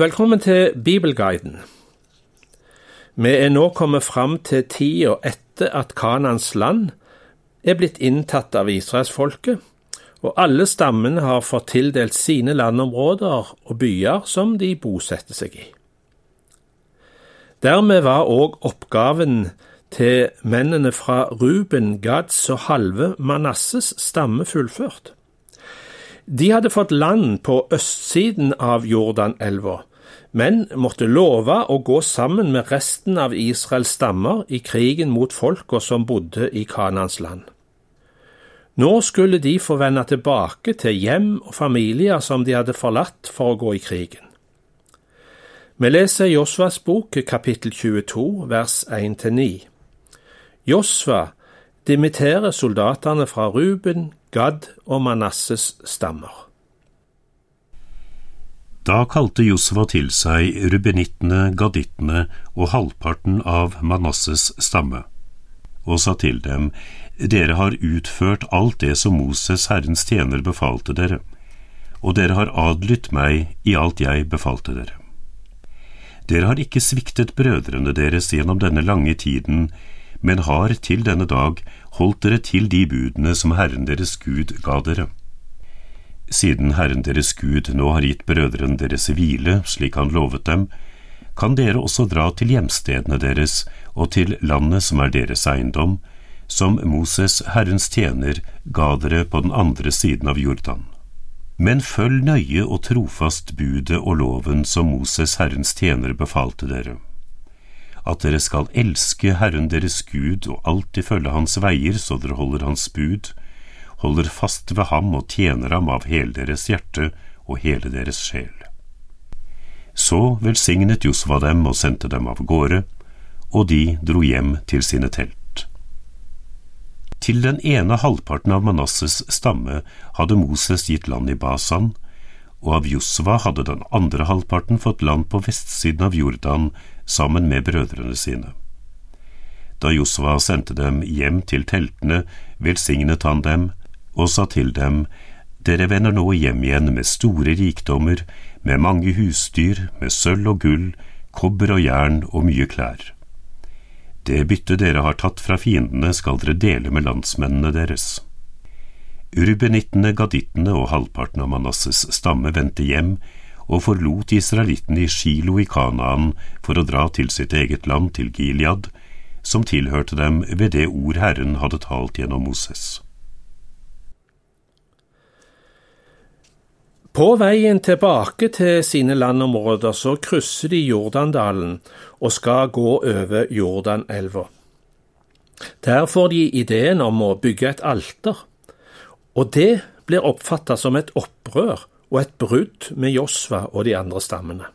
Velkommen til Bibelguiden. Vi er nå kommet fram til tida etter at Kanans land er blitt inntatt av israelsfolket, og alle stammene har fått tildelt sine landområder og byer som de bosetter seg i. Dermed var òg oppgaven til mennene fra Ruben, Gads og halve Manasses stamme fullført. De hadde fått land på østsiden av Jordanelva, men måtte love å gå sammen med resten av Israels stammer i krigen mot folka som bodde i Kanans land. Nå skulle de få vende tilbake til hjem og familier som de hadde forlatt for å gå i krigen. Vi leser Josvas bok kapittel 22 vers 1-9. Josva dimitterer soldatene fra Ruben, Gad og Manasses stammer. Da kalte Josva til seg rubenittene, gadittene og halvparten av Manasses stamme, og sa til dem, Dere har utført alt det som Moses, Herrens tjener, befalte dere, og dere har adlydt meg i alt jeg befalte dere. Dere har ikke sviktet brødrene deres gjennom denne lange tiden, men har til denne dag holdt dere til de budene som Herren deres Gud ga dere. Siden Herren deres Gud nå har gitt brødrene deres hvile, slik han lovet dem, kan dere også dra til hjemstedene deres og til landet som er deres eiendom, som Moses, Herrens tjener, ga dere på den andre siden av Jordan. Men følg nøye og trofast budet og loven som Moses Herrens tjener befalte dere, at dere skal elske Herren deres Gud og alltid følge Hans veier så dere holder Hans bud, holder fast ved ham og tjener ham av hele deres hjerte og hele deres sjel. Så velsignet Josva dem og sendte dem av gårde, og de dro hjem til sine telt. Til den ene halvparten av Manasses stamme hadde Moses gitt land i Basan, og av Josva hadde den andre halvparten fått land på vestsiden av Jordan sammen med brødrene sine. Da Josva sendte dem hjem til teltene, velsignet han dem og sa til dem, Dere vender nå hjem igjen med store rikdommer, med mange husdyr, med sølv og gull, kobber og jern og mye klær. Det byttet dere har tatt fra fiendene, skal dere dele med landsmennene deres. Urbenittene, gadittene og halvparten av Manasses stamme vendte hjem og forlot israelittene i Shilo i Kanaan for å dra til sitt eget land, til Gilead, som tilhørte dem ved det ord Herren hadde talt gjennom Moses. På veien tilbake til sine landområder så krysser de Jordandalen og skal gå over Jordanelva. Der får de ideen om å bygge et alter, og det blir oppfatta som et opprør og et brudd med Josva og de andre stammene.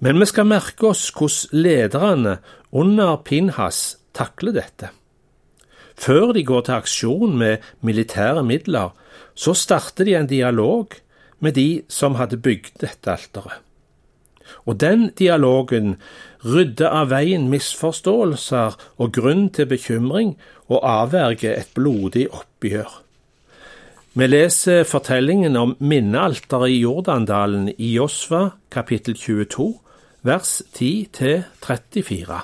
Men vi skal merke oss hvordan lederne under Pinhas takler dette. Før de går til aksjon med militære midler, så starter de en dialog med de som hadde bygd dette alteret. Og den dialogen rydder av veien misforståelser og grunn til bekymring og avverger et blodig oppgjør. Vi leser fortellingen om minnealteret i Jordandalen i Josva kapittel 22, vers 10 34.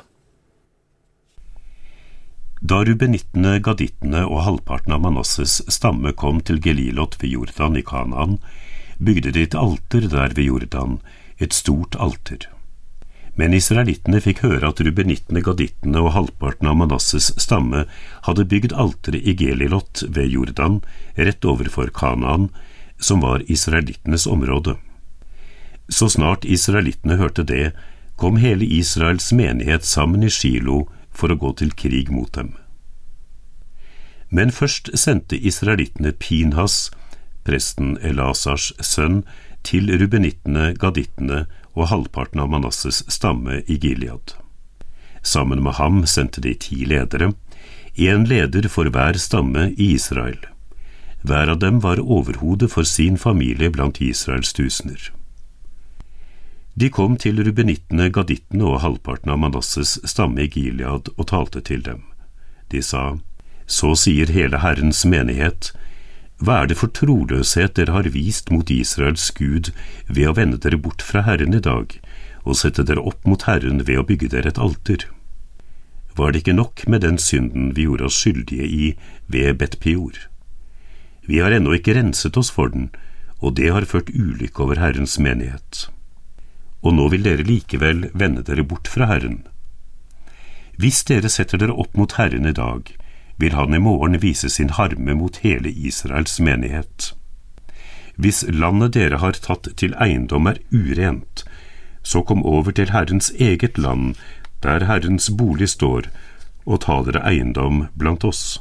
Da rubenittene, gadittene og halvparten av Manasses stamme kom til Gelilot ved Jordan i Kanaan, bygde de et alter der ved Jordan, et stort alter. Men israelittene fikk høre at rubenittene, gadittene og halvparten av Manasses stamme hadde bygd alteret i Gelilot ved Jordan, rett overfor Kanaan, som var israelittenes område. Så snart israelittene hørte det, kom hele Israels menighet sammen i Shilo for å gå til krig mot dem. Men først sendte israelittene Pinhas, presten Elasars sønn, til rubenittene, gadittene og halvparten av Manasses stamme i Gilead. Sammen med ham sendte de ti ledere, én leder for hver stamme i Israel. Hver av dem var overhode for sin familie blant Israels tusener. De kom til rubenittene, gadittene og halvparten av Manasses stamme i Gilead og talte til dem. De sa, Så sier hele Herrens menighet, Hva er det for troløshet dere har vist mot Israels Gud ved å vende dere bort fra Herren i dag, og sette dere opp mot Herren ved å bygge dere et alter? Var det ikke nok med den synden vi gjorde oss skyldige i ved Bet-Peor? Vi har ennå ikke renset oss for den, og det har ført ulykke over Herrens menighet. Og nå vil dere likevel vende dere bort fra Herren. Hvis dere setter dere opp mot Herren i dag, vil han i morgen vise sin harme mot hele Israels menighet. Hvis landet dere har tatt til eiendom er urent, så kom over til Herrens eget land, der Herrens bolig står, og ta dere eiendom blant oss.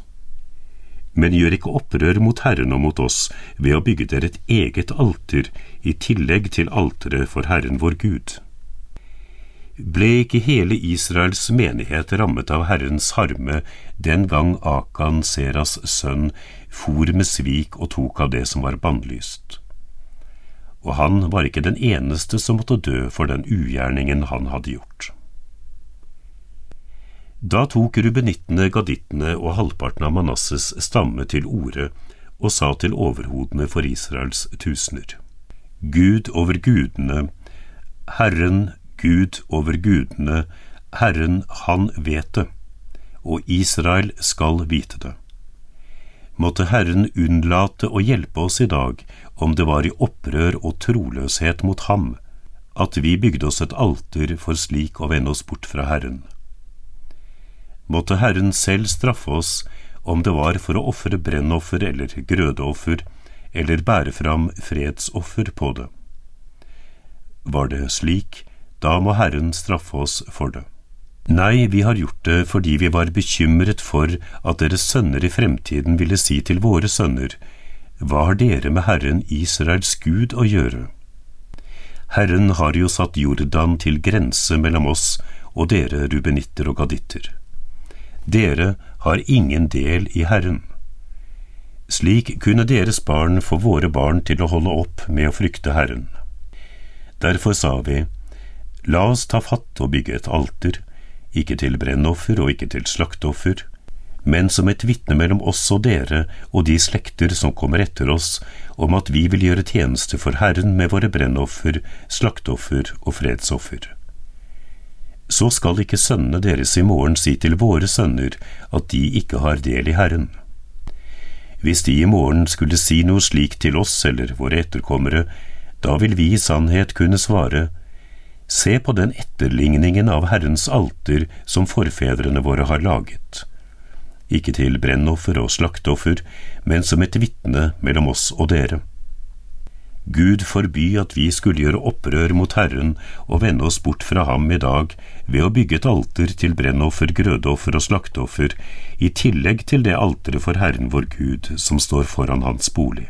Men gjør ikke opprør mot Herren og mot oss ved å bygge dere et eget alter i tillegg til alteret for Herren vår Gud. Ble ikke hele Israels menighet rammet av Herrens harme den gang Akan, Seras sønn, for med svik og tok av det som var bannlyst? Og han var ikke den eneste som måtte dø for den ugjerningen han hadde gjort. Da tok rubenittene, gadittene og halvparten av Manasses stamme til orde og sa til overhodene for Israels tusener. Gud over gudene, Herren Gud over gudene, Herren han vet det, og Israel skal vite det. Måtte Herren unnlate å hjelpe oss i dag om det var i opprør og troløshet mot ham at vi bygde oss et alter for slik å vende oss bort fra Herren. Måtte Herren selv straffe oss om det var for å ofre brennoffer eller grødeoffer eller bære fram fredsoffer på det. Var det slik, da må Herren straffe oss for det. Nei, vi har gjort det fordi vi var bekymret for at deres sønner i fremtiden ville si til våre sønner, Hva har dere med Herren Israels Gud å gjøre? Herren har jo satt Jordan til grense mellom oss og dere rubenitter og gaditter. Dere har ingen del i Herren. Slik kunne deres barn få våre barn til å holde opp med å frykte Herren. Derfor sa vi, La oss ta fatt og bygge et alter, ikke til brennoffer og ikke til slakteoffer, men som et vitne mellom oss og dere og de slekter som kommer etter oss, om at vi vil gjøre tjeneste for Herren med våre brennoffer, slakteoffer og fredsoffer. Så skal ikke sønnene deres i morgen si til våre sønner at de ikke har del i Herren. Hvis de i morgen skulle si noe slikt til oss eller våre etterkommere, da vil vi i sannhet kunne svare, Se på den etterligningen av Herrens alter som forfedrene våre har laget. Ikke til brennoffer og slakteoffer, men som et vitne mellom oss og dere. Gud forby at vi skulle gjøre opprør mot Herren og vende oss bort fra ham i dag ved å bygge et alter til brennoffer, grødeoffer og slakteoffer, i tillegg til det alteret for Herren vår Gud som står foran hans bolig.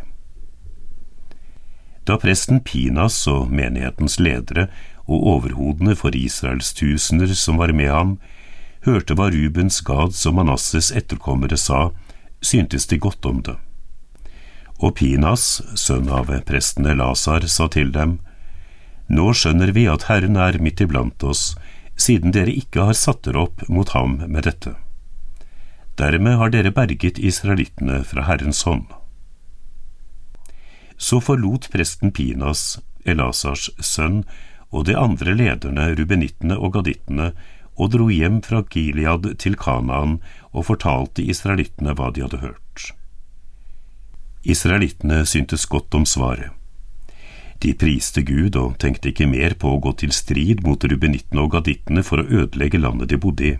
Da presten Pinas og menighetens ledere og overhodene for Israels tusener som var med ham, hørte hva Rubens, Gads og Manasses etterkommere sa, syntes de godt om det. Og Pinas, sønn av presten Elasar, sa til dem, Nå skjønner vi at Herren er midt iblant oss, siden dere ikke har satt dere opp mot ham med dette. Dermed har dere berget israelittene fra Herrens hånd. Så forlot presten Pinas, Elasars sønn, og de andre lederne, rubenittene og gadittene, og dro hjem fra Gilead til Kanaan og fortalte israelittene hva de hadde hørt. Israelittene syntes godt om svaret. De priste Gud og tenkte ikke mer på å gå til strid mot rubenittene og gadittene for å ødelegge landet de bodde i.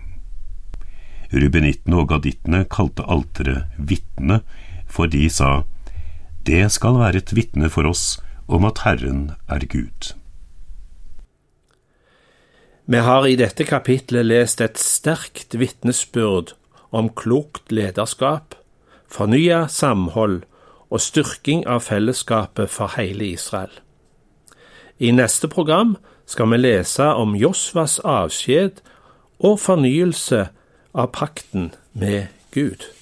Rubenittene og gadittene kalte alteret Vitne, for de sa, Det skal være et vitne for oss om at Herren er Gud. Vi har i dette kapitlet lest et sterkt vitnesbyrd om klokt lederskap, fornya samhold og styrking av fellesskapet for hele Israel. I neste program skal vi lese om Josvas avskjed og fornyelse av pakten med Gud.